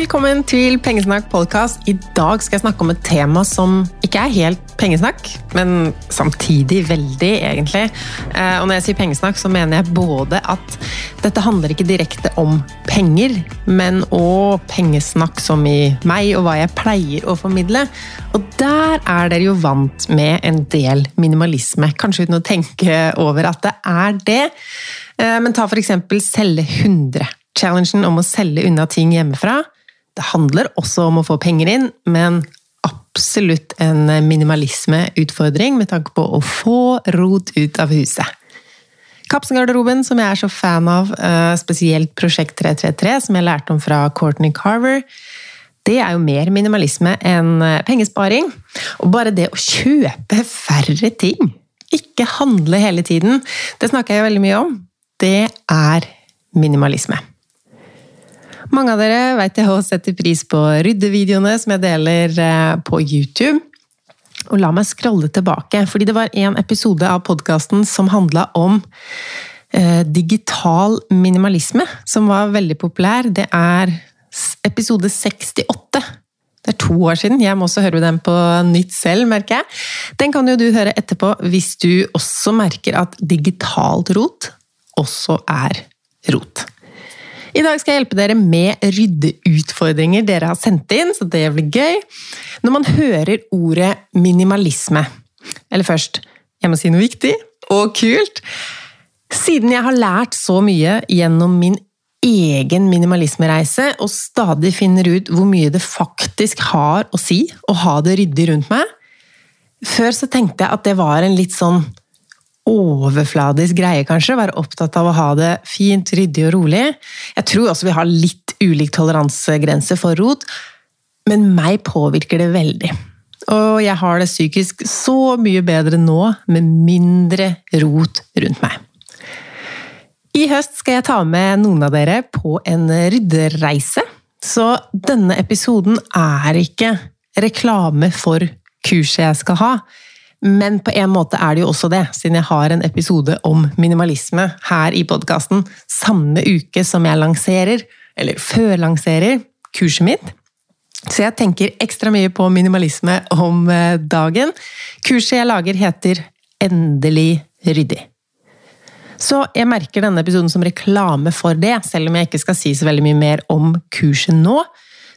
Velkommen til Pengesnakk podkast. I dag skal jeg snakke om et tema som ikke er helt pengesnakk, men samtidig veldig, egentlig. Eh, og når jeg sier pengesnakk, så mener jeg både at dette handler ikke direkte om penger, men òg pengesnakk som i meg og hva jeg pleier å formidle. Og der er dere jo vant med en del minimalisme, kanskje uten å tenke over at det er det. Eh, men ta eksempel selge 100. Challengen om å selge unna ting hjemmefra det handler også om å få penger inn, men absolutt en minimalismeutfordring med tanke på å få rot ut av huset. Kapsengarderoben, som jeg er så fan av, eh, spesielt Prosjekt 333, som jeg lærte om fra Courtney Carver, det er jo mer minimalisme enn eh, pengesparing. Og bare det å kjøpe færre ting, ikke handle hele tiden, det snakker jeg veldig mye om, det er minimalisme. Mange av dere vet jeg også setter pris på ryddevideoene som jeg deler eh, på YouTube. Og la meg scrolle tilbake, fordi det var en episode av podkasten som handla om eh, digital minimalisme, som var veldig populær. Det er episode 68. Det er to år siden. Jeg må også høre den på nytt selv, merker jeg. Den kan jo du høre etterpå hvis du også merker at digitalt rot også er rot. I dag skal jeg hjelpe dere med ryddeutfordringer dere har sendt inn, så det blir gøy. Når man hører ordet minimalisme Eller først, jeg må si noe viktig og kult. Siden jeg har lært så mye gjennom min egen minimalismereise, og stadig finner ut hvor mye det faktisk har å si å ha det ryddig rundt meg Før så tenkte jeg at det var en litt sånn overfladisk greie, kanskje. Være opptatt av å ha det fint, ryddig og rolig. Jeg tror også vi har litt ulik toleransegrense for rot, men meg påvirker det veldig. Og jeg har det psykisk så mye bedre nå, med mindre rot rundt meg. I høst skal jeg ta med noen av dere på en ryddereise. Så denne episoden er ikke reklame for kurset jeg skal ha. Men på en måte er det jo også det, siden jeg har en episode om minimalisme her i podkasten samme uke som jeg lanserer, eller førlanserer, kurset mitt. Så jeg tenker ekstra mye på minimalisme om eh, dagen. Kurset jeg lager, heter Endelig ryddig. Så jeg merker denne episoden som reklame for det, selv om jeg ikke skal si så veldig mye mer om kurset nå.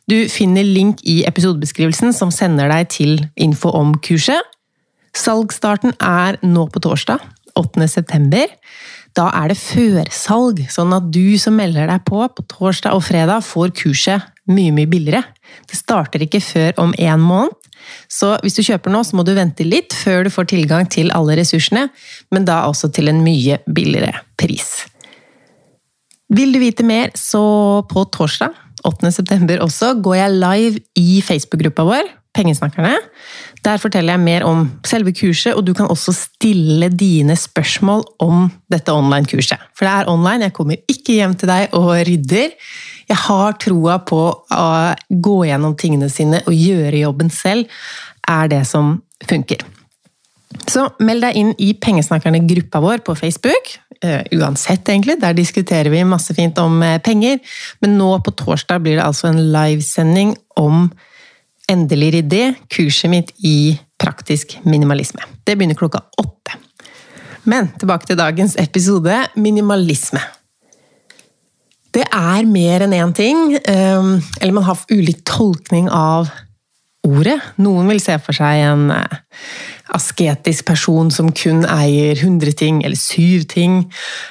Du finner link i episodebeskrivelsen som sender deg til info om kurset. Salgsstarten er nå på torsdag, 8. september. Da er det førsalg, sånn at du som melder deg på på torsdag og fredag, får kurset mye, mye billigere. Det starter ikke før om en måned, så hvis du kjøper nå, så må du vente litt før du får tilgang til alle ressursene, men da også til en mye billigere pris. Vil du vite mer, så på torsdag 8. september også går jeg live i Facebook-gruppa vår Pengesnakkerne. Der forteller jeg mer om selve kurset, og du kan også stille dine spørsmål om dette online-kurset. For det er online, jeg kommer ikke hjem til deg og rydder. Jeg har troa på å gå gjennom tingene sine og gjøre jobben selv, er det som funker. Så meld deg inn i Pengesnakkerne-gruppa vår på Facebook. Uh, uansett, egentlig. Der diskuterer vi masse fint om uh, penger. Men nå på torsdag blir det altså en livesending om Endelig ryddig, kurset mitt i praktisk minimalisme. Det begynner klokka åtte. Men tilbake til dagens episode minimalisme. Det er mer enn én ting. Um, eller man har ulik tolkning av ordet. Noen vil se for seg en uh, asketisk person som kun eier 100 ting, eller syv ting,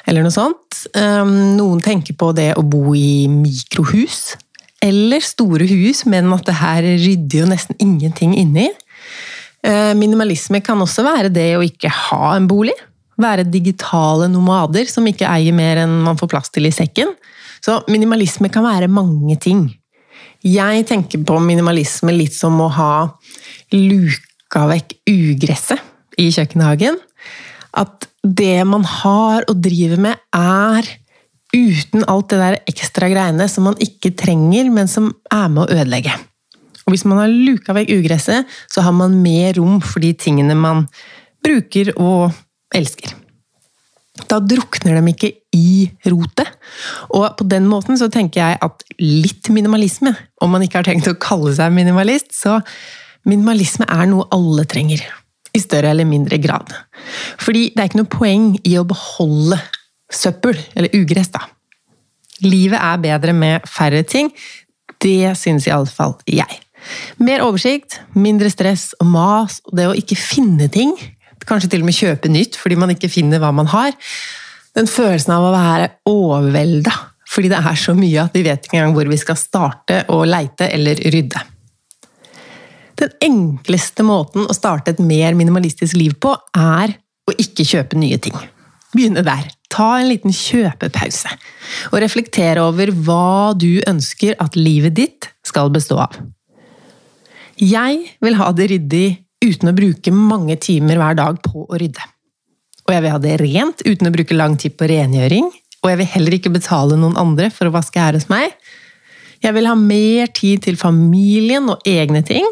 eller noe sånt. Um, noen tenker på det å bo i mikrohus, eller store hus, men at det her rydder jo nesten ingenting inni. Uh, minimalisme kan også være det å ikke ha en bolig. Være digitale nomader som ikke eier mer enn man får plass til i sekken. Så minimalisme kan være mange ting. Jeg tenker på minimalisme litt som å ha luka vekk ugresset i kjøkkenhagen. At det man har og driver med, er uten alt det der ekstra greiene som man ikke trenger, men som er med å ødelegge. Og hvis man har luka vekk ugresset, så har man mer rom for de tingene man bruker og elsker. Da drukner de ikke i rotet. Og på den måten så tenker jeg at litt minimalisme, om man ikke har tenkt å kalle seg minimalist, så minimalisme er noe alle trenger. I større eller mindre grad. Fordi det er ikke noe poeng i å beholde søppel, eller ugress, da. Livet er bedre med færre ting. Det synes iallfall jeg. Mer oversikt, mindre stress og mas, og det å ikke finne ting. Kanskje til og med kjøpe nytt fordi man ikke finner hva man har. Den følelsen av å være overvelda fordi det er så mye at vi vet ikke engang hvor vi skal starte å leite eller rydde. Den enkleste måten å starte et mer minimalistisk liv på, er å ikke kjøpe nye ting. Begynne der. Ta en liten kjøpepause. Og reflektere over hva du ønsker at livet ditt skal bestå av. Jeg vil ha det ryddig uten å bruke mange timer hver dag på å rydde. Og jeg vil ha det rent uten å bruke lang tid på rengjøring. Og jeg vil heller ikke betale noen andre for å vaske her hos meg. Jeg vil ha mer tid til familien og egne ting,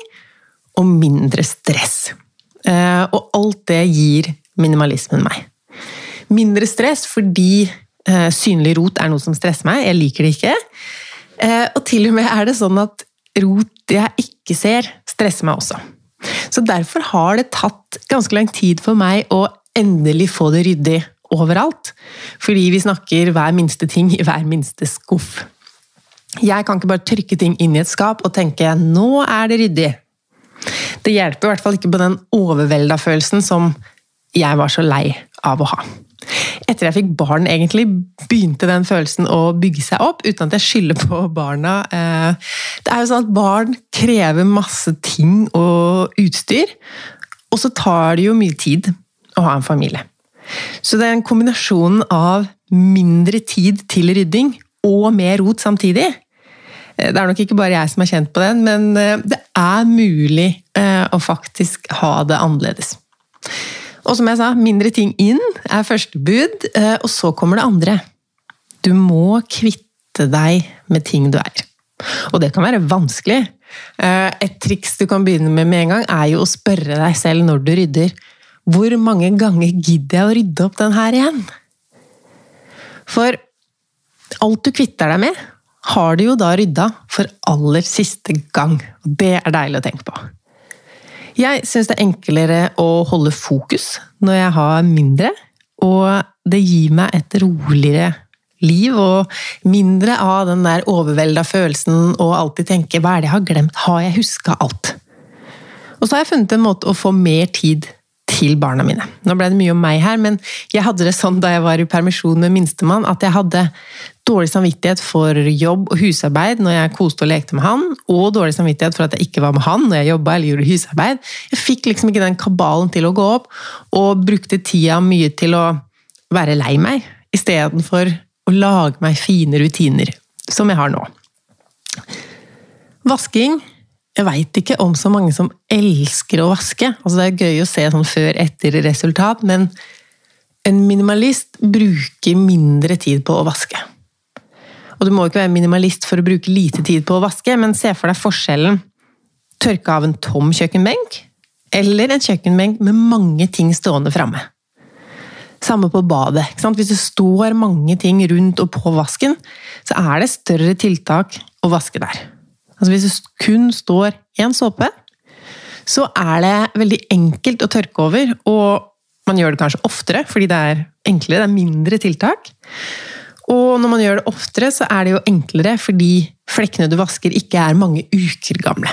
og mindre stress. Eh, og alt det gir minimalismen meg. Mindre stress fordi eh, synlig rot er noe som stresser meg, jeg liker det ikke. Eh, og til og med er det sånn at rot jeg ikke ser, stresser meg også. Så derfor har det tatt ganske lang tid for meg å endelig få det ryddig overalt. Fordi vi snakker hver minste ting i hver minste skuff. Jeg kan ikke bare trykke ting inn i et skap og tenke 'nå er det ryddig'. Det hjelper i hvert fall ikke på den overvelda følelsen som jeg var så lei av å ha. Etter jeg fikk barn, egentlig, begynte den følelsen å bygge seg opp, uten at jeg skylder på barna. Eh, det er jo sånn at Barn krever masse ting og utstyr, og så tar det jo mye tid å ha en familie. Så det er en kombinasjon av mindre tid til rydding og mer rot samtidig. Eh, det er nok ikke bare jeg som er kjent på den, men eh, det er mulig å faktisk ha det annerledes. Og som jeg sa, mindre ting inn er første bud, og så kommer det andre. Du må kvitte deg med ting du eier. Og det kan være vanskelig. Et triks du kan begynne med med en gang, er jo å spørre deg selv når du rydder hvor mange ganger gidder jeg å rydde opp den her igjen? For alt du kvitter deg med, har du jo da rydda for aller siste gang. Og det er deilig å tenke på. Jeg syns det er enklere å holde fokus når jeg har mindre, og det gir meg et roligere liv og mindre av den der overvelda følelsen og alltid tenke 'hva er det jeg har glemt', har jeg huska alt? Og så har jeg funnet en måte å få mer tid til barna mine. Nå ble det mye om meg her, men jeg hadde det sånn da jeg var i permisjon med minstemann, at jeg hadde dårlig samvittighet for jobb og husarbeid når jeg koste og lekte med han, og dårlig samvittighet for at jeg ikke var med han når jeg jobba eller gjorde husarbeid. Jeg fikk liksom ikke den kabalen til å gå opp, og brukte tida mye til å være lei meg, istedenfor å lage meg fine rutiner, som jeg har nå. Vasking jeg veit ikke om så mange som elsker å vaske. Altså, det er gøy å se sånn før-etter-resultat, men en minimalist bruker mindre tid på å vaske. Og du må ikke være minimalist for å bruke lite tid på å vaske, men se for deg forskjellen. Tørke av en tom kjøkkenbenk, eller en kjøkkenbenk med mange ting stående framme. Samme på badet. Hvis det står mange ting rundt og på vasken, så er det større tiltak å vaske der. Altså hvis det kun står én såpe, så er det veldig enkelt å tørke over, og man gjør det kanskje oftere fordi det er enklere, det er mindre tiltak. Og når man gjør det oftere, så er det jo enklere fordi flekkene du vasker, ikke er mange uker gamle.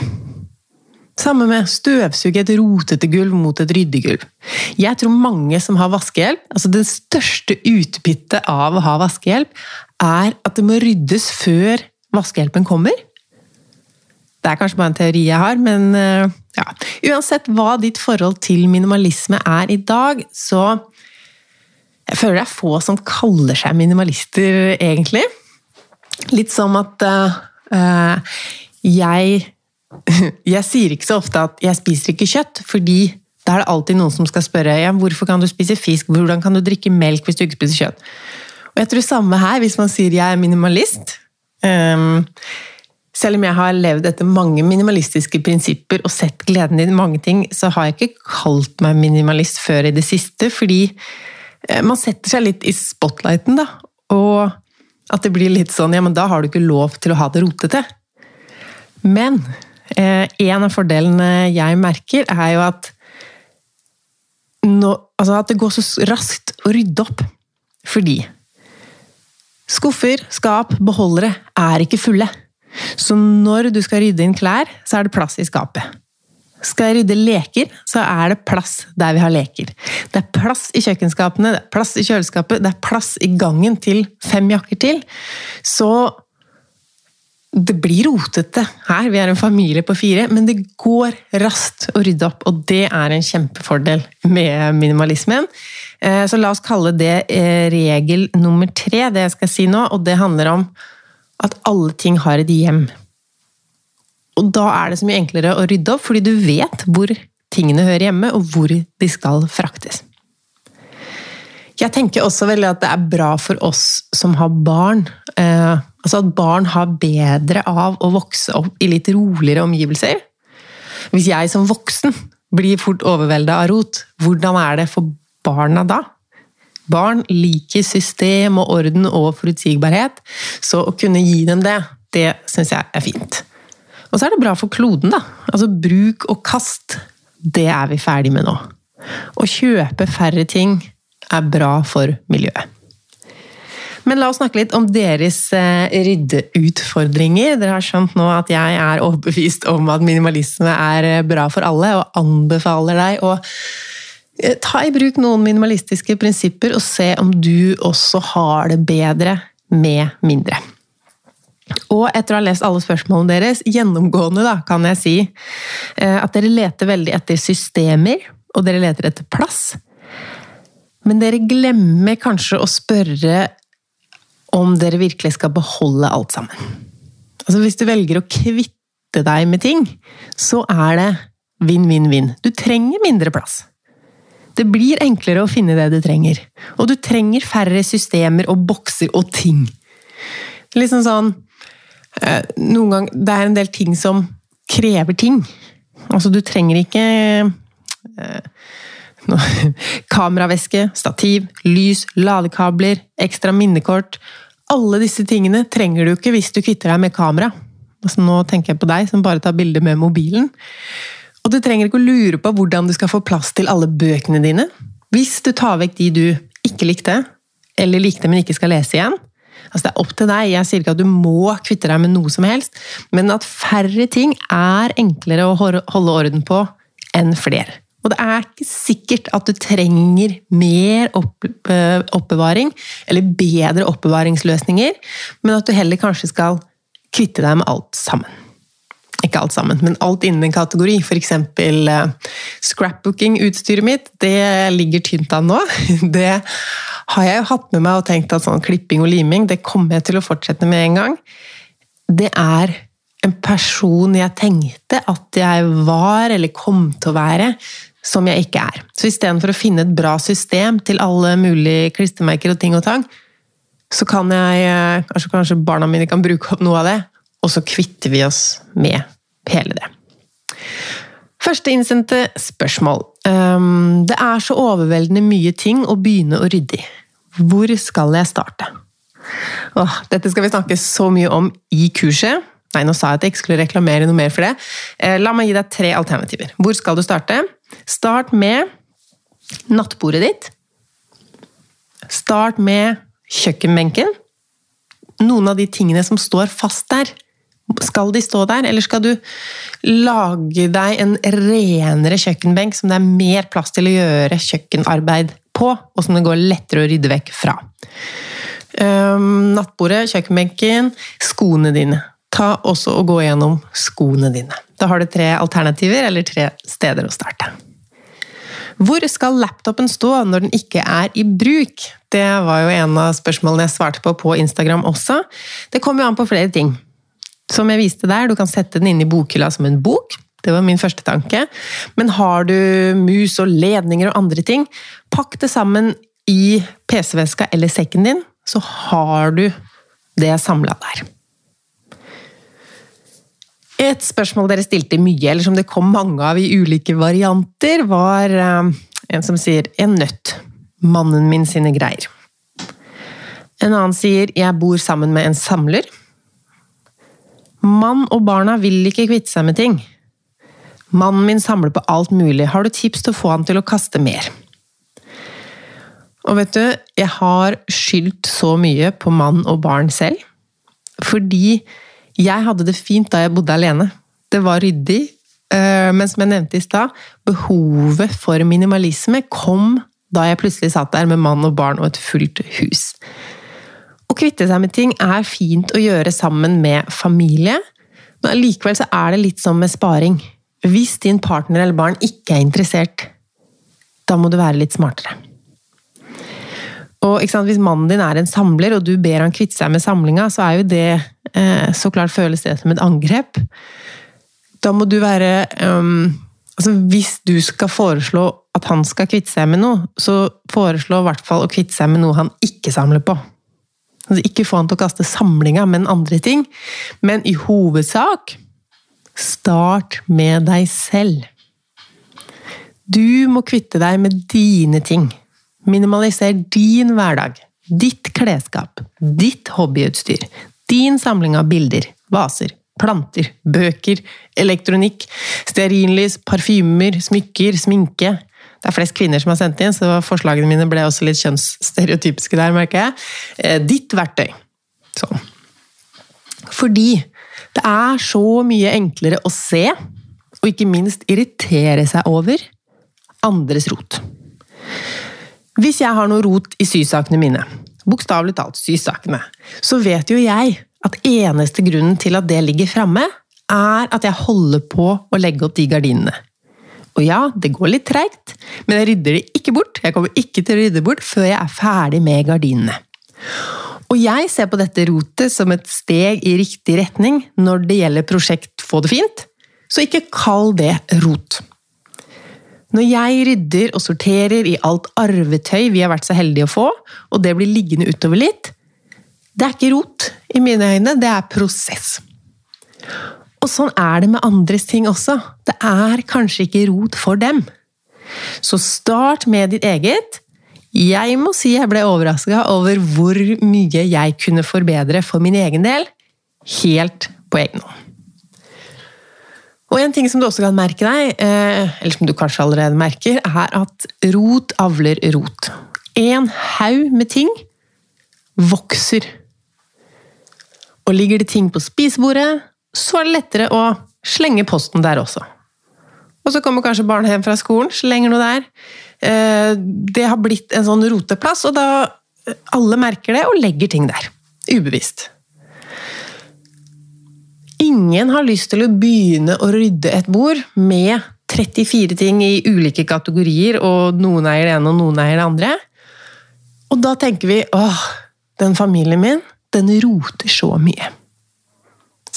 Samme med støvsuge et rotete gulv mot et ryddig gulv. Jeg tror mange som har vaskehjelp, altså det største utbyttet av å ha vaskehjelp, er at det må ryddes før vaskehjelpen kommer. Det er kanskje bare en teori jeg har, men eh, ja. Uansett hva ditt forhold til minimalisme er i dag, så Jeg føler det er få som kaller seg minimalister, egentlig. Litt som at uh, jeg Jeg sier ikke så ofte at jeg spiser ikke kjøtt, fordi da er det alltid noen som skal spørre ja, hvorfor kan du spise fisk, hvordan kan du drikke melk hvis du ikke spiser kjøtt. Og jeg tror samme her, hvis man sier jeg er minimalist. Um, selv om jeg har levd etter mange minimalistiske prinsipper og sett gleden i mange ting, så har jeg ikke kalt meg minimalist før i det siste, fordi eh, man setter seg litt i spotlighten, da. Og at det blir litt sånn ja, men da har du ikke lov til å ha det rotete. Men eh, en av fordelene jeg merker, er jo at nå, altså at det går så raskt å rydde opp. Fordi skuffer, skap, beholdere er ikke fulle. Så når du skal rydde inn klær, så er det plass i skapet. Skal jeg rydde leker, så er det plass der vi har leker. Det er plass i kjøkkenskapene, det er plass i kjøleskapet, det er plass i gangen til fem jakker til. Så det blir rotete her. Vi er en familie på fire, men det går raskt å rydde opp. Og det er en kjempefordel med minimalismen. Eh, så la oss kalle det eh, regel nummer tre, det jeg skal si nå. Og det handler om at alle ting har et hjem. Og da er det så mye enklere å rydde opp, fordi du vet hvor tingene hører hjemme, og hvor de skal fraktes. Jeg tenker også veldig at det er bra for oss som har barn. Eh, altså at barn har bedre av å vokse opp i litt roligere omgivelser. Hvis jeg som voksen blir fort overvelda av rot, hvordan er det for barna da? Barn liker system og orden og forutsigbarhet, så å kunne gi dem det, det syns jeg er fint. Og så er det bra for kloden, da. Altså bruk og kast, det er vi ferdig med nå. Å kjøpe færre ting er bra for miljøet. Men la oss snakke litt om deres eh, ryddeutfordringer. Dere har skjønt nå at jeg er overbevist om at minimalisme er eh, bra for alle, og anbefaler deg å ta i bruk noen minimalistiske prinsipper og se om du også har det bedre med mindre. Og etter å ha lest alle spørsmålene deres, gjennomgående da, kan jeg si eh, at dere leter veldig etter systemer, og dere leter etter plass. Men dere glemmer kanskje å spørre om dere virkelig skal beholde alt sammen. Altså Hvis du velger å kvitte deg med ting, så er det vinn-vinn-vinn. Du trenger mindre plass. Det blir enklere å finne det du trenger. Og du trenger færre systemer og bokser og ting. Liksom sånn eh, Noen gang Det er en del ting som krever ting. Altså, du trenger ikke eh, no, Kameraveske, stativ, lys, ladekabler, ekstra minnekort. Alle disse tingene trenger du ikke hvis du kvitter deg med kamera. Altså, nå tenker jeg på deg som bare tar bilder med mobilen. Og du trenger ikke å lure på hvordan du skal få plass til alle bøkene dine. Hvis du tar vekk de du ikke likte, eller likte, men ikke skal lese igjen. Altså Det er opp til deg. Jeg sier ikke at du må kvitte deg med noe som helst, men at færre ting er enklere å holde orden på enn flere. Og det er ikke sikkert at du trenger mer eh, oppbevaring, eller bedre oppbevaringsløsninger, men at du heller kanskje skal kvitte deg med alt sammen. Ikke alt sammen, men alt innen en kategori. F.eks. Eh, scrapbooking-utstyret mitt. Det ligger tynt an nå. Det har jeg jo hatt med meg og tenkt at sånn klipping og liming det kommer jeg til å fortsette med en gang. Det er en person jeg tenkte at jeg var eller kom til å være, som jeg ikke er. Så istedenfor å finne et bra system til alle mulige klistremerker og ting og tang, så kan jeg eh, kanskje, kanskje barna mine kan bruke opp noe av det, og så kvitter vi oss med hele det. Første innsendte spørsmål. Um, det er så overveldende mye ting å begynne å rydde i. Hvor skal jeg starte? Åh, dette skal vi snakke så mye om i kurset. Nei, nå sa jeg at jeg ikke skulle reklamere noe mer for det. Eh, la meg gi deg tre alternativer. Hvor skal du starte? Start med nattbordet ditt. Start med kjøkkenbenken. Noen av de tingene som står fast der. Skal de stå der, eller skal du lage deg en renere kjøkkenbenk som det er mer plass til å gjøre kjøkkenarbeid på, og som det går lettere å rydde vekk fra? Um, nattbordet, kjøkkenbenken, skoene dine. Ta også og Gå gjennom skoene dine. Da har du tre alternativer, eller tre steder å starte. Hvor skal laptopen stå når den ikke er i bruk? Det var jo en av spørsmålene jeg svarte på på Instagram også. Det kommer jo an på flere ting. Som jeg viste der, du kan sette den inn i bokhylla som en bok. Det var min første tanke. Men har du mus og ledninger og andre ting, pakk det sammen i PC-veska eller sekken din, så har du det samla der. Et spørsmål dere stilte mye, eller som det kom mange av i ulike varianter, var eh, en som sier 'en nøtt'. Mannen min sine greier. En annen sier 'jeg bor sammen med en samler'. Mann og barna vil ikke kvitte seg med ting. Mannen min samler på alt mulig. Har du tips til å få han til å kaste mer? Og vet du, jeg har skyldt så mye på mann og barn selv. Fordi jeg hadde det fint da jeg bodde alene. Det var ryddig. Eh, men som jeg nevnte i stad, behovet for minimalisme kom da jeg plutselig satt der med mann og barn og et fullt hus. Å kvitte seg med ting er fint å gjøre sammen med familie, men allikevel er det litt som med sparing. Hvis din partner eller barn ikke er interessert, da må du være litt smartere. Og Hvis mannen din er en samler, og du ber han kvitte seg med samlinga, så er jo det eh, Så klart føles det som et angrep. Da må du være um, altså Hvis du skal foreslå at han skal kvitte seg med noe, så foreslå i hvert fall å kvitte seg med noe han ikke samler på. Altså ikke få han til å kaste samlinga, men andre ting. Men i hovedsak start med deg selv. Du må kvitte deg med dine ting. Minimaliser din hverdag. Ditt klesskap. Ditt hobbyutstyr. Din samling av bilder, vaser, planter, bøker, elektronikk, stearinlys, parfymer, smykker, sminke, det er flest kvinner som har sendt inn, så forslagene mine ble også litt kjønnsstereotypiske der, merker jeg. Eh, ditt verktøy. Sånn. Fordi det er så mye enklere å se, og ikke minst irritere seg over, andres rot. Hvis jeg har noe rot i sysakene mine, bokstavelig talt sysakene, så vet jo jeg at eneste grunnen til at det ligger framme, er at jeg holder på å legge opp de gardinene. Og ja, det går litt treigt, men jeg rydder det ikke bort. Jeg kommer ikke til å rydde bort før jeg er ferdig med gardinene. Og jeg ser på dette rotet som et steg i riktig retning når det gjelder prosjekt Få det fint, så ikke kall det rot. Når jeg rydder og sorterer i alt arvetøy vi har vært så heldige å få, og det blir liggende utover litt, det er ikke rot i mine øyne, det er prosess. Og sånn er det med andres ting også. Det er kanskje ikke rot for dem. Så start med ditt eget. Jeg må si jeg ble overraska over hvor mye jeg kunne forbedre for min egen del, helt på egen hånd. Og en ting som du også kan merke deg, eh, eller som du kanskje allerede merker, er at rot avler rot. En haug med ting vokser. Og ligger det ting på spisebordet, så er det lettere å slenge posten der også. Og så kommer kanskje barnet hjem fra skolen, slenger noe der. Eh, det har blitt en sånn roteplass, og da alle merker det og legger ting der. Ubevisst. Ingen har lyst til å begynne å rydde et bord med 34 ting i ulike kategorier, og noen eier det ene og noen eier det andre. Og da tenker vi åh, den familien min, den roter så mye.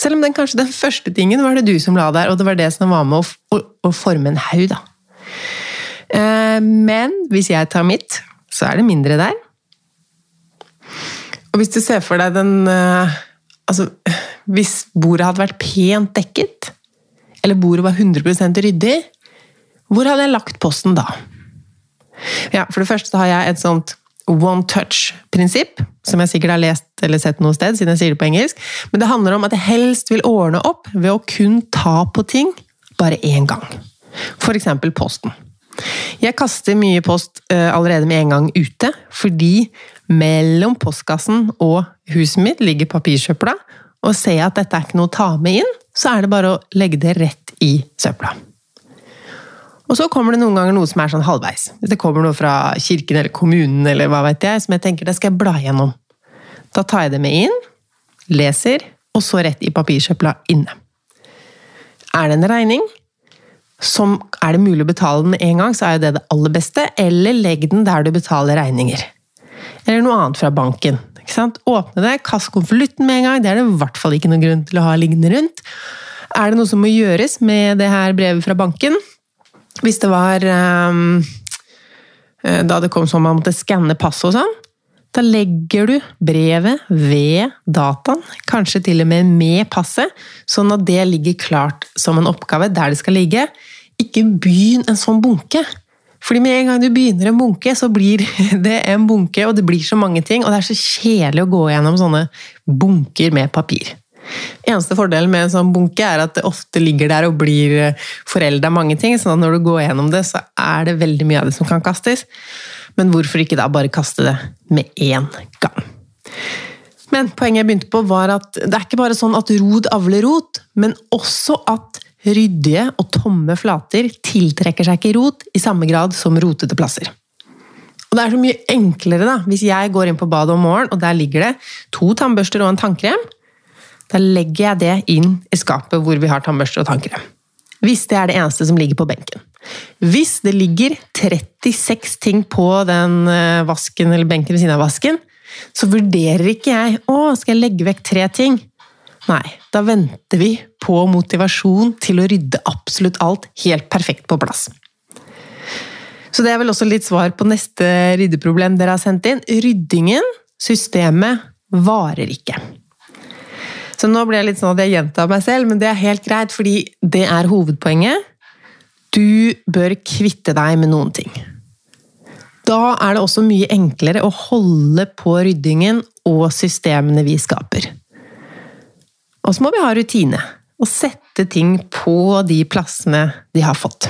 Selv om den kanskje den første tingen var det du som la der, og det var det som var med å, å, å forme en haug, da. Eh, men hvis jeg tar mitt, så er det mindre der. Og hvis du ser for deg den eh, Altså, hvis bordet hadde vært pent dekket, eller bordet var 100 ryddig, hvor hadde jeg lagt posten da? Ja, For det første har jeg et sånt one touch-prinsipp, som jeg sikkert har lest eller sett noe sted, siden jeg sier det på engelsk. Men det handler om at jeg helst vil ordne opp ved å kun ta på ting bare én gang. F.eks. posten. Jeg kaster mye post uh, allerede med en gang ute, fordi mellom postkassen og huset mitt ligger papirsøpla, og ser jeg at dette er ikke noe å ta med inn, så er det bare å legge det rett i søpla. Og så kommer det noen ganger noe som er sånn halvveis. Hvis det kommer noe fra kirken eller kommunen, eller hva vet jeg, som jeg tenker det skal jeg bla gjennom. Da tar jeg det med inn, leser, og så rett i papirsøpla inne. Er det en regning som er det mulig å betale den med en gang, så er det det aller beste. Eller legg den der du betaler regninger. Eller noe annet fra banken. Åpne det, kast konvolutten med en gang. Det er det i hvert fall ikke noen grunn til å ha liggende rundt. Er det noe som må gjøres med det her brevet fra banken? Hvis det var um, Da det kom sånn man måtte skanne passet og sånn, da legger du brevet ved dataen, kanskje til og med med passet, sånn at det ligger klart som en oppgave der det skal ligge. Ikke begynn en sånn bunke! Fordi med en gang du begynner en bunke, så blir det en bunke, og det blir så mange ting, og det er så kjedelig å gå gjennom sånne bunker med papir. Eneste fordelen med en sånn bunke er at det ofte ligger der og blir eh, forelda mange ting, sånn at når du går gjennom det, så er det veldig mye av det som kan kastes. Men hvorfor ikke da bare kaste det med én gang? Men poenget jeg begynte på, var at det er ikke bare sånn at rod avler rot, men også at ryddige og tomme flater tiltrekker seg ikke rot i samme grad som rotete plasser. Og det er så mye enklere da, hvis jeg går inn på badet om morgenen, og der ligger det to tannbørster og en tannkrem. Da legger jeg det inn i skapet hvor vi har tannbørster og tannkrem. Hvis det er det eneste som ligger på benken. Hvis det ligger 36 ting på den eh, vasken eller benken ved siden av vasken, så vurderer ikke jeg å, skal jeg legge vekk tre ting. Nei, da venter vi på motivasjon til å rydde absolutt alt helt perfekt på plass. Så det er vel også litt svar på neste ryddeproblem dere har sendt inn. Ryddingen, systemet, varer ikke. Så nå blir jeg litt sånn at jeg gjentar meg selv, men det er helt greit, fordi det er hovedpoenget. Du bør kvitte deg med noen ting. Da er det også mye enklere å holde på ryddingen og systemene vi skaper. Og så må vi ha rutine og sette ting på de plassene de har fått.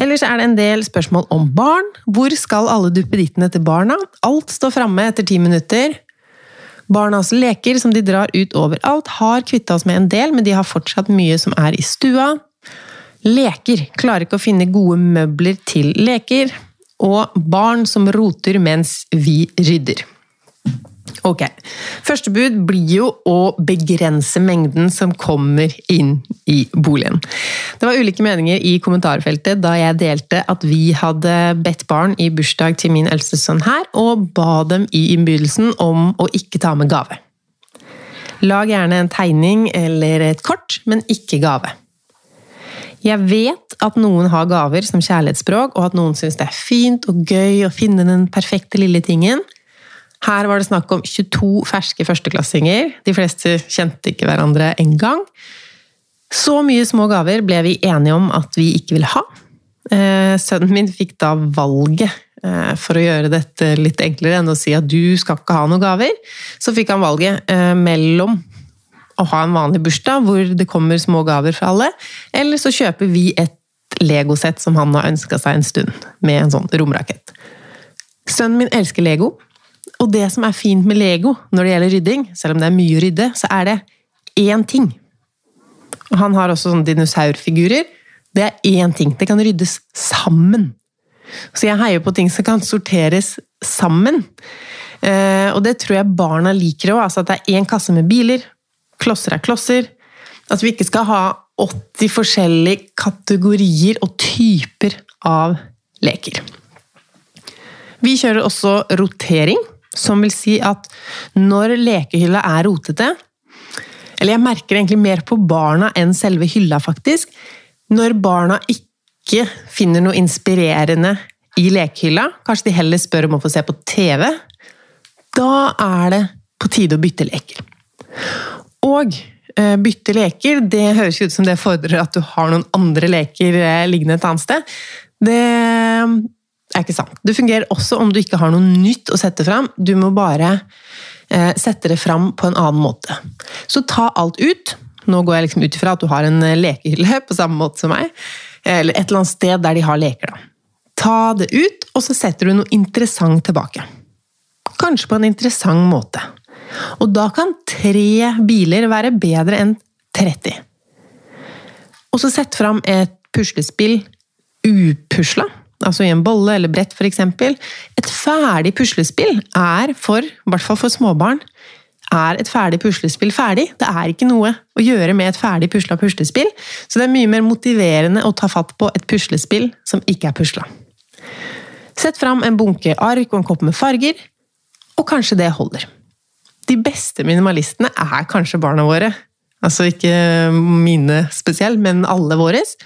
Ellers er det en del spørsmål om barn. Hvor skal alle duppedittene til barna? Alt står framme etter ti minutter. Barnas leker som de drar ut overalt, har kvitta oss med en del, men de har fortsatt mye som er i stua. Leker klarer ikke å finne gode møbler til leker. Og barn som roter mens vi rydder. Ok. Første bud blir jo å begrense mengden som kommer inn i boligen. Det var ulike meninger i kommentarfeltet da jeg delte at vi hadde bedt barn i bursdag til min eldste sønn her, og ba dem i innbydelsen om å ikke ta med gave. Lag gjerne en tegning eller et kort, men ikke gave. Jeg vet at noen har gaver som kjærlighetsspråk, og at noen syns det er fint og gøy å finne den perfekte lille tingen. Her var det snakk om 22 ferske førsteklassinger. De fleste kjente ikke hverandre engang. Så mye små gaver ble vi enige om at vi ikke ville ha. Eh, sønnen min fikk da valget, eh, for å gjøre dette litt enklere enn å si at du skal ikke ha noen gaver, så fikk han valget eh, mellom å ha en vanlig bursdag hvor det kommer små gaver fra alle, eller så kjøper vi et legosett som han har ønska seg en stund, med en sånn romrakett. Sønnen min elsker Lego. Og det som er fint med Lego når det gjelder rydding, selv om det er mye å rydde, så er det én ting. Og han har også sånne dinosaurfigurer. Det er én ting. Det kan ryddes sammen. Så jeg heier på ting som kan sorteres sammen. Eh, og det tror jeg barna liker òg. Altså at det er én kasse med biler. Klosser er klosser. At vi ikke skal ha 80 forskjellige kategorier og typer av leker. Vi kjører også rotering. Som vil si at når lekehylla er rotete, Eller jeg merker egentlig mer på barna enn selve hylla, faktisk. Når barna ikke finner noe inspirerende i lekehylla, kanskje de heller spør om å få se på TV, da er det på tide å bytte leker. Og eh, bytte leker, det høres ut som det fordrer at du har noen andre leker eh, liggende et annet sted. Det er ikke sant. Det fungerer også om du ikke har noe nytt å sette fram. Du må bare eh, sette det fram på en annen måte. Så ta alt ut. Nå går jeg liksom ut ifra at du har en lekehylle på samme måte som meg. Eller et eller annet sted der de har leker. da. Ta det ut, og så setter du noe interessant tilbake. Kanskje på en interessant måte. Og da kan tre biler være bedre enn 30. Og så sett fram et puslespill upusla, altså i en bolle eller brett f.eks. Et ferdig puslespill er for, i hvert fall for småbarn, er et ferdig puslespill ferdig. Det er ikke noe å gjøre med et ferdig pusla puslespill, så det er mye mer motiverende å ta fatt på et puslespill som ikke er pusla. Sett fram en bunke ark og en kopp med farger, og kanskje det holder. De beste minimalistene er kanskje barna våre. Altså ikke mine spesielt, men alle våres.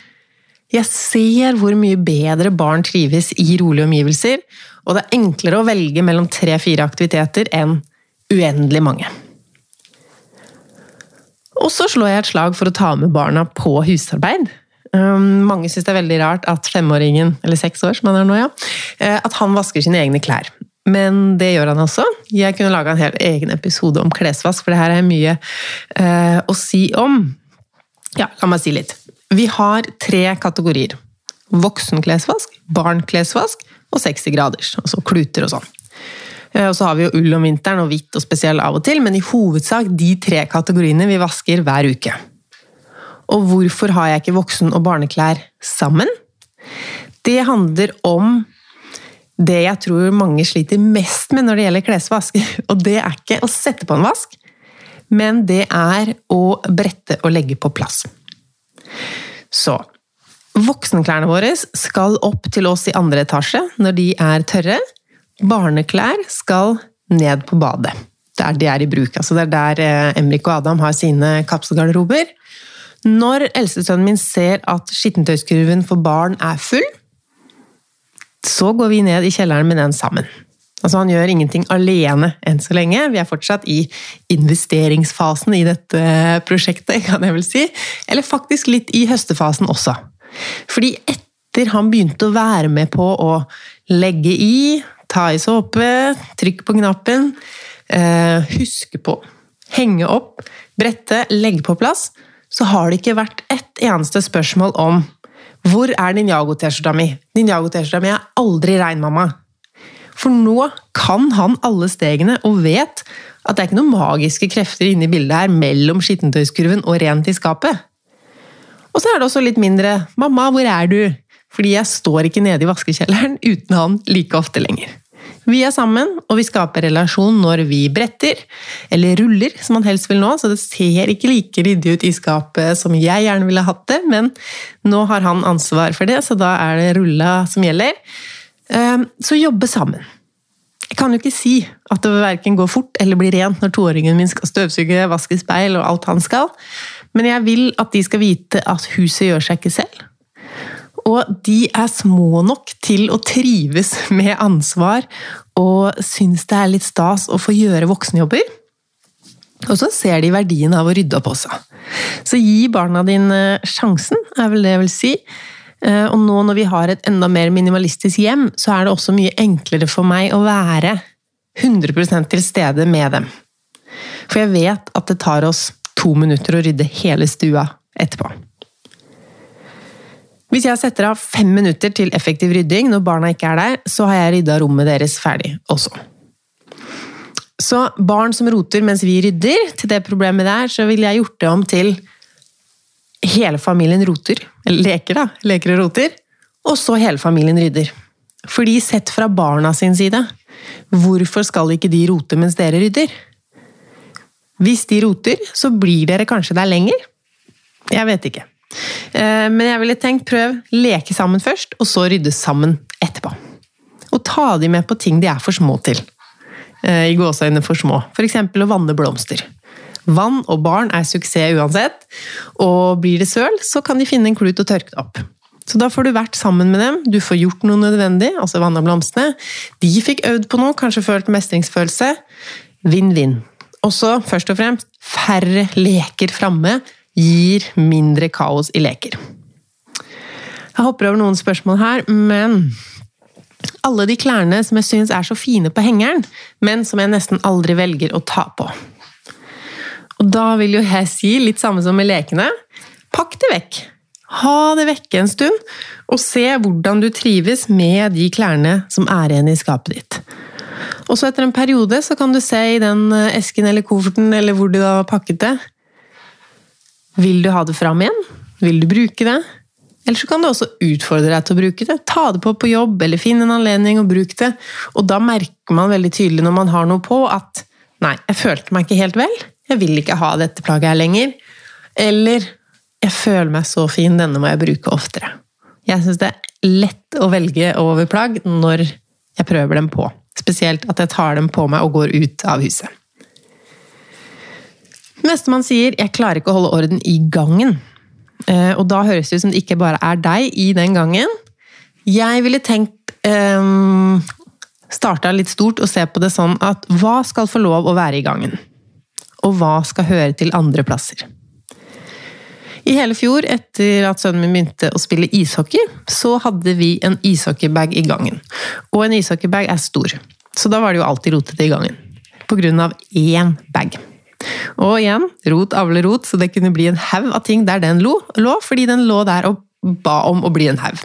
Jeg ser hvor mye bedre barn trives i rolige omgivelser, og det er enklere å velge mellom tre-fire aktiviteter enn uendelig mange. Og så slår jeg et slag for å ta med barna på husarbeid. Um, mange syns det er veldig rart at femåringen, eller seks år som han er nå, ja, eh, at han vasker sine egne klær. Men det gjør han også. Jeg kunne laga en helt egen episode om klesvask, for det her er mye eh, å si om. Ja, la meg si litt. Vi har tre kategorier. Voksenklesvask, barnklesvask og 60 graders. Altså kluter og sånn. Eh, og så har vi jo ull om vinteren og hvitt og spesiell av og til, men i hovedsak de tre kategoriene vi vasker hver uke. Og hvorfor har jeg ikke voksen- og barneklær sammen? Det handler om det jeg tror mange sliter mest med når det gjelder klesvask. Og det er ikke å sette på en vask, men det er å brette og legge på plass. Så Voksenklærne våre skal opp til oss i andre etasje når de er tørre. Barneklær skal ned på badet, der de er i bruk. Altså det er der eh, Emrik og Adam har sine kapselgarderober. Når eldstesønnen min ser at skittentøyskurven for barn er full, så går vi ned i kjelleren med den sammen. Altså Han gjør ingenting alene enn så lenge. Vi er fortsatt i investeringsfasen i dette prosjektet, kan jeg vel si. Eller faktisk litt i høstefasen også. Fordi etter han begynte å være med på å legge i, ta i såpe, trykke på knappen, eh, huske på, henge opp, brette, legge på plass, så har det ikke vært ett eneste spørsmål om hvor er Ninjago-T-skjorta mi? Ninjago-T-skjorta mi er aldri rein, mamma. For nå kan han alle stegene og vet at det er ikke noen magiske krefter inne i bildet her mellom skittentøyskurven og rent i skapet. Og så er det også litt mindre 'mamma, hvor er du?' fordi jeg står ikke nede i vaskekjelleren uten han like ofte lenger. Vi er sammen, og vi skaper relasjon når vi bretter, eller ruller, som han helst vil nå, så det ser ikke like ryddig ut i skapet som jeg gjerne ville hatt det, men nå har han ansvar for det, så da er det rulla som gjelder. Ehm, så jobbe sammen. Jeg kan jo ikke si at det verken går fort eller blir rent når toåringen min skal støvsuge, vaske speil og alt han skal, men jeg vil at de skal vite at huset gjør seg ikke selv. Og de er små nok til å trives med ansvar og syns det er litt stas å få gjøre voksenjobber. Og så ser de verdien av å rydde opp også. Så gi barna dine sjansen, er vel det jeg vil si. Eh, og nå når vi har et enda mer minimalistisk hjem, så er det også mye enklere for meg å være 100% til stede med dem. For jeg vet at det tar oss to minutter å rydde hele stua etterpå. Hvis jeg setter av fem minutter til effektiv rydding når barna ikke er der, så har jeg rydda rommet deres ferdig også. Så barn som roter mens vi rydder, til det problemet der, så ville jeg gjort det om til hele familien roter. Eller leker, da. Leker og roter. Og så hele familien rydder. Fordi sett fra barna sin side, hvorfor skal ikke de rote mens dere rydder? Hvis de roter, så blir dere kanskje der lenger. Jeg vet ikke. Eh, men jeg ville tenkt prøv leke sammen først, og så rydde sammen etterpå. Og ta de med på ting de er for små til. Eh, I gåseøynene for små. F.eks. å vanne blomster. Vann og barn er suksess uansett, og blir det søl, så kan de finne en klut og tørke det opp. Så da får du vært sammen med dem, du får gjort noe nødvendig, altså vanna blomstene. De fikk øvd på noe, kanskje følt mestringsfølelse. Vinn-vinn. Også, først og fremst, færre leker framme gir mindre kaos i leker. Jeg hopper over noen spørsmål her, men alle de klærne som jeg syns er så fine på hengeren, men som jeg nesten aldri velger å ta på. Og da vil jo jeg si, litt samme som med lekene, pakk det vekk. Ha det vekke en stund, og se hvordan du trives med de klærne som er igjen i skapet ditt. Og så etter en periode så kan du se i den eh, esken eller kofferten eller hvor du har pakket det. Vil du ha det fram igjen? Vil du bruke det? Eller så kan du også utfordre deg til å bruke det. Ta det på på jobb, eller finn en anledning og bruk det. Og da merker man veldig tydelig når man har noe på, at nei, jeg følte meg ikke helt vel. Jeg vil ikke ha dette plagget her lenger. Eller jeg føler meg så fin, denne må jeg bruke oftere. Jeg syns det er lett å velge over plagg når jeg prøver dem på. Spesielt at jeg tar dem på meg og går ut av huset. Nestemann sier 'jeg klarer ikke å holde orden i gangen'. Eh, og da høres det ut som det ikke bare er deg i den gangen. Jeg ville tenkt um, Starta litt stort og se på det sånn at hva skal få lov å være i gangen? Og hva skal høre til andre plasser? I hele fjor, etter at sønnen min begynte å spille ishockey, så hadde vi en ishockeybag i gangen. Og en ishockeybag er stor, så da var det jo alltid rotete i gangen. På grunn av én bag. Og igjen, rot avler rot, så det kunne bli en haug av ting der den lå, fordi den lå der og ba om å bli en haug.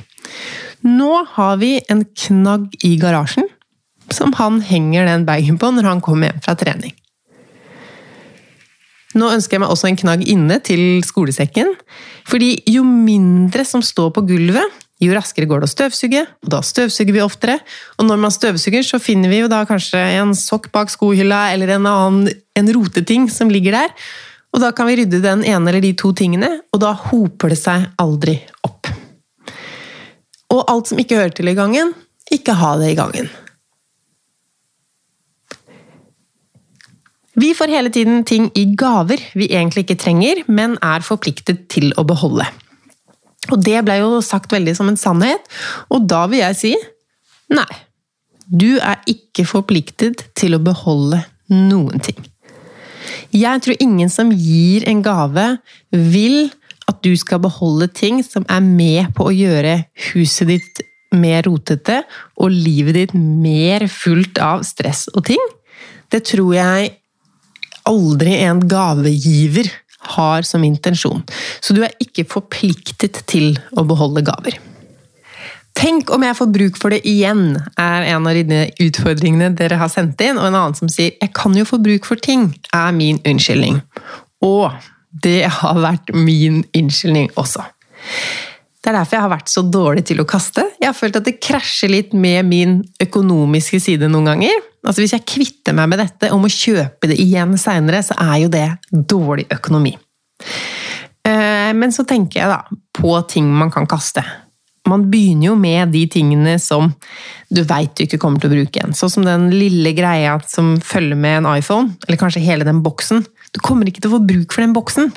Nå har vi en knagg i garasjen, som han henger den bagen på når han kommer hjem fra trening. Nå ønsker jeg meg også en knagg inne til skolesekken. Fordi jo mindre som står på gulvet, jo raskere går det å støvsuge, og da støvsuger vi oftere. Og når man støvsuger, så finner vi jo da kanskje en sokk bak skohylla, eller en annen en roteting som ligger der. Og da kan vi rydde den ene eller de to tingene, og da hoper det seg aldri opp. Og alt som ikke hører til i gangen, ikke ha det i gangen. Vi får hele tiden ting i gaver vi egentlig ikke trenger, men er forpliktet til å beholde. Og det ble jo sagt veldig som en sannhet, og da vil jeg si nei. Du er ikke forpliktet til å beholde noen ting. Jeg tror ingen som gir en gave, vil at du skal beholde ting som er med på å gjøre huset ditt mer rotete og livet ditt mer fullt av stress og ting. Det tror jeg aldri en gavegiver har som intensjon. Så du er ikke forpliktet til å beholde gaver. Tenk om jeg får bruk for det igjen, er en av de utfordringene dere har sendt inn. Og en annen som sier 'jeg kan jo få bruk for ting', er min unnskyldning. Og det har vært min unnskyldning også. Det er derfor jeg har vært så dårlig til å kaste. Jeg har følt at det krasjer litt med min økonomiske side noen ganger. Altså Hvis jeg kvitter meg med dette og må kjøpe det igjen seinere, så er jo det dårlig økonomi. Eh, men så tenker jeg da på ting man kan kaste. Man begynner jo med de tingene som du veit du ikke kommer til å bruke igjen. Sånn som den lille greia som følger med en iPhone, eller kanskje hele den boksen. Du kommer ikke til å få bruk for den boksen.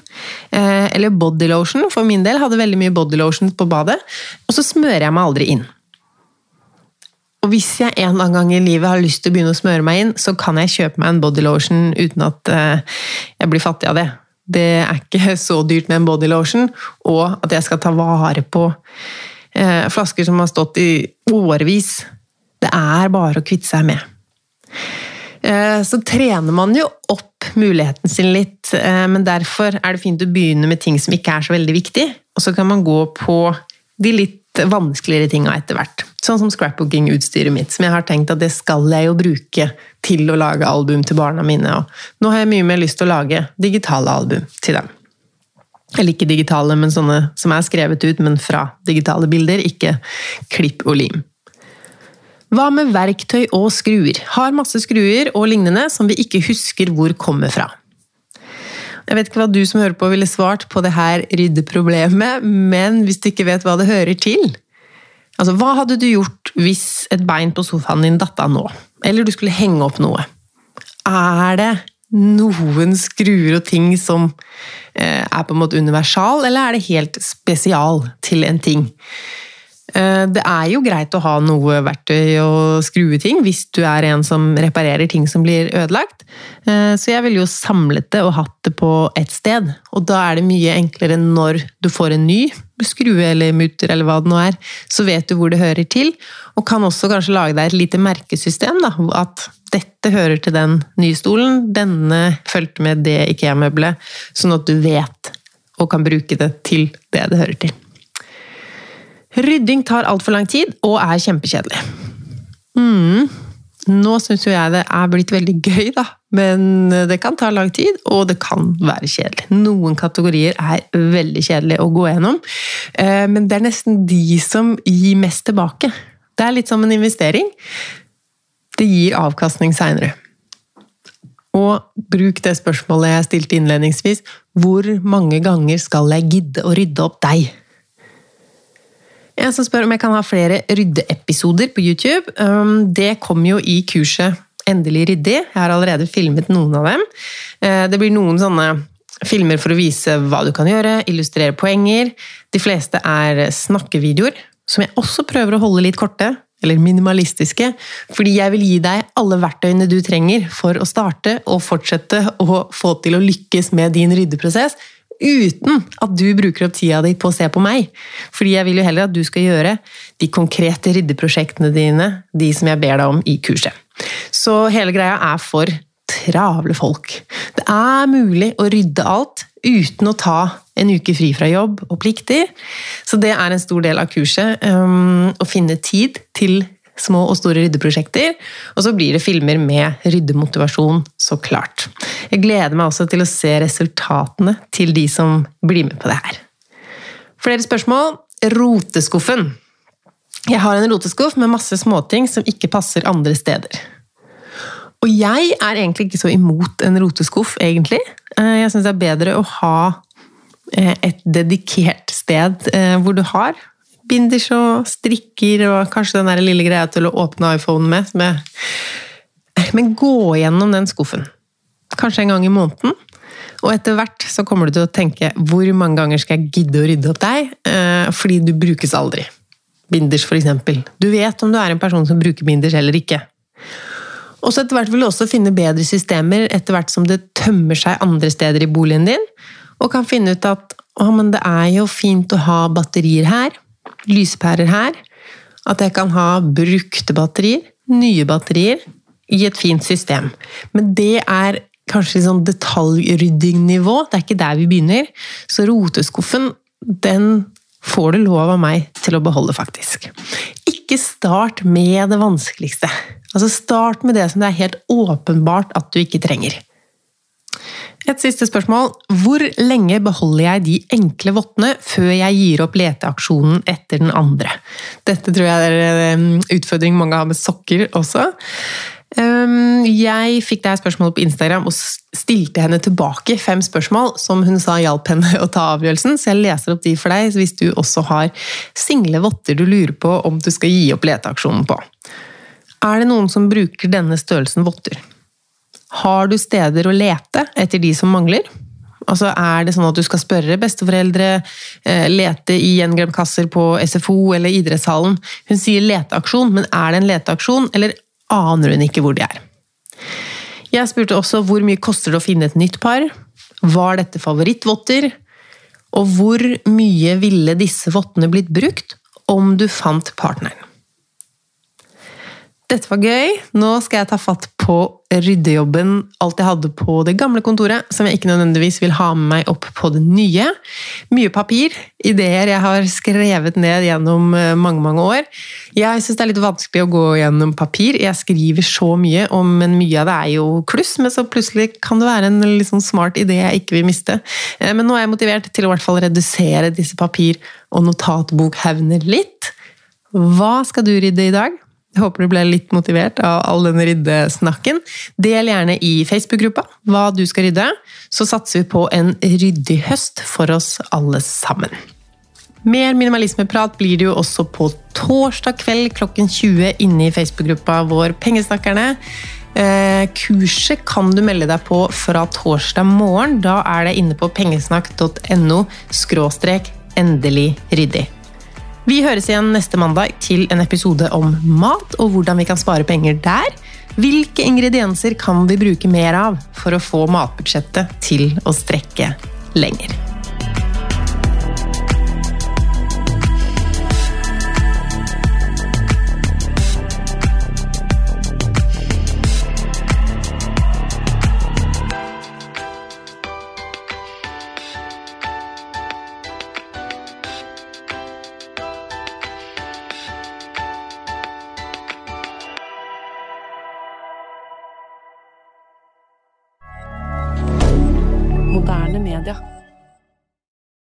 Eh, eller bodylotion, for min del. Hadde veldig mye bodylotion på badet. Og så smører jeg meg aldri inn. Og hvis jeg en eller annen gang i livet har lyst til å begynne å smøre meg inn, så kan jeg kjøpe meg en bodylotion uten at eh, jeg blir fattig av det. Det er ikke så dyrt med en bodylotion, og at jeg skal ta vare på eh, flasker som har stått i årevis. Det er bare å kvitte seg med. Uh, så trener man jo opp muligheten sin litt, men derfor er det fint å begynne med ting som ikke er så veldig viktig, og så kan man gå på de litt vanskeligere tinga etter hvert. Sånn som scrapbooking-utstyret mitt, som jeg har tenkt at det skal jeg jo bruke til å lage album til barna mine. Og nå har jeg mye mer lyst til å lage digitale album til dem. Eller ikke digitale, men sånne som er skrevet ut, men fra digitale bilder, ikke klipp og lim. Hva med verktøy og skruer? Har masse skruer og lignende som vi ikke husker hvor kommer fra. Jeg vet ikke hva du som hører på ville svart på det her ryddeproblemet, men hvis du ikke vet hva det hører til Altså, Hva hadde du gjort hvis et bein på sofaen din datt av nå? Eller du skulle henge opp noe? Er det noen skruer og ting som eh, er på en måte universal, eller er det helt spesial til en ting? Eh, det er jo greit å ha noe verktøy å skrue ting, hvis du er en som reparerer ting som blir ødelagt. Eh, så jeg ville jo samlet det og hatt det på ett sted. Og da er det mye enklere når du får en ny skrue eller mutter eller hva det nå er. Så vet du hvor det hører til, og kan også kanskje lage deg et lite merkesystem. da, At dette hører til den nye stolen, denne fulgte med det IKEA-møbelet. Sånn at du vet og kan bruke det til det det hører til. Rydding tar altfor lang tid og er kjempekjedelig. Mm. Nå syns jo jeg det er blitt veldig gøy, da. Men det kan ta lang tid, og det kan være kjedelig. Noen kategorier er veldig kjedelige å gå gjennom, eh, men det er nesten de som gir mest tilbake. Det er litt som en investering. Det gir avkastning seinere. Og bruk det spørsmålet jeg stilte innledningsvis. Hvor mange ganger skal jeg gidde å rydde opp deg? En som spør om jeg kan ha flere ryddeepisoder på YouTube. Um, det kommer jo i kurset Endelig ryddig. Jeg har allerede filmet noen av dem. Uh, det blir noen sånne filmer for å vise hva du kan gjøre, illustrere poenger. De fleste er snakkevideoer, som jeg også prøver å holde litt korte. Eller minimalistiske, fordi jeg vil gi deg alle verktøyene du trenger for å starte og fortsette å få til å lykkes med din ryddeprosess, uten at du bruker opp tida di på å se på meg. Fordi jeg vil jo heller at du skal gjøre de konkrete ryddeprosjektene dine, de som jeg ber deg om i kurset. Så hele greia er for travle folk. Det er mulig å rydde alt uten å ta en uke fri fra jobb og plikter. Så det er en stor del av kurset. Um, å finne tid til små og store ryddeprosjekter. Og så blir det filmer med ryddemotivasjon, så klart. Jeg gleder meg også til å se resultatene til de som blir med på det her. Flere spørsmål? Roteskuffen. Jeg har en roteskuff med masse småting som ikke passer andre steder. Og jeg er egentlig ikke så imot en roteskuff, egentlig. Eh, jeg syns det er bedre å ha eh, et dedikert sted eh, hvor du har binders og strikker og kanskje den der lille greia til å åpne iPhonen med. med. Men gå gjennom den skuffen. Kanskje en gang i måneden. Og etter hvert så kommer du til å tenke hvor mange ganger skal jeg gidde å rydde opp deg? Eh, fordi du brukes aldri. Binders, eksempel. Du vet om du er en person som bruker binders eller ikke. Og så etter hvert vil du også finne bedre systemer etter hvert som det tømmer seg andre steder i boligen din, og kan finne ut at å, men det er jo fint å ha batterier her, lyspærer her. At jeg kan ha brukte batterier, nye batterier, i et fint system. Men det er kanskje sånn detaljryddingnivå. Det er ikke der vi begynner. Så roteskuffen, den får du lov av meg til å beholde, faktisk. Ikke start med det vanskeligste. Altså Start med det som det er helt åpenbart at du ikke trenger. Et siste spørsmål. Hvor lenge beholder jeg de enkle vottene før jeg gir opp leteaksjonen etter den andre? Dette tror jeg er en utfordring mange har med sokker også. Jeg fikk det her spørsmålet på Instagram og stilte henne tilbake fem spørsmål som hun sa hjalp henne å ta avgjørelsen, så jeg leser opp de for deg hvis du også har single votter du lurer på om du skal gi opp leteaksjonen på. Er det noen som bruker denne størrelsen votter? Har du steder å lete etter de som mangler? Altså, Er det sånn at du skal spørre besteforeldre, eh, lete i gjenglemkasser på SFO eller idrettshallen? Hun sier leteaksjon, men er det en leteaksjon, eller aner hun ikke hvor de er? Jeg spurte også hvor mye koster det å finne et nytt par? Var dette favorittvotter? Og hvor mye ville disse vottene blitt brukt om du fant partneren? Dette var gøy. Nå skal jeg ta fatt på ryddejobben alt jeg hadde på det gamle kontoret, som jeg ikke nødvendigvis vil ha med meg opp på det nye. Mye papir, ideer jeg har skrevet ned gjennom eh, mange mange år. Jeg syns det er litt vanskelig å gå gjennom papir. Jeg skriver så mye, men mye av det er jo kluss. Men så plutselig kan det være en litt sånn smart idé jeg ikke vil miste. Eh, men nå er jeg motivert til å hvert fall redusere disse papir- og notatbokhaugene litt. Hva skal du rydde i dag? Jeg håper du ble litt motivert av all denne ryddesnakken. Del gjerne i Facebook-gruppa hva du skal rydde, så satser vi på en ryddig høst for oss alle sammen. Mer minimalismeprat blir det jo også på torsdag kveld klokken 20 inne i Facebook-gruppa vår Pengesnakkerne. Eh, kurset kan du melde deg på fra torsdag morgen. Da er det inne på pengesnakk.no endelig ryddig. Vi høres igjen neste mandag til en episode om mat og hvordan vi kan spare penger der. Hvilke ingredienser kan vi bruke mer av for å få matbudsjettet til å strekke lenger?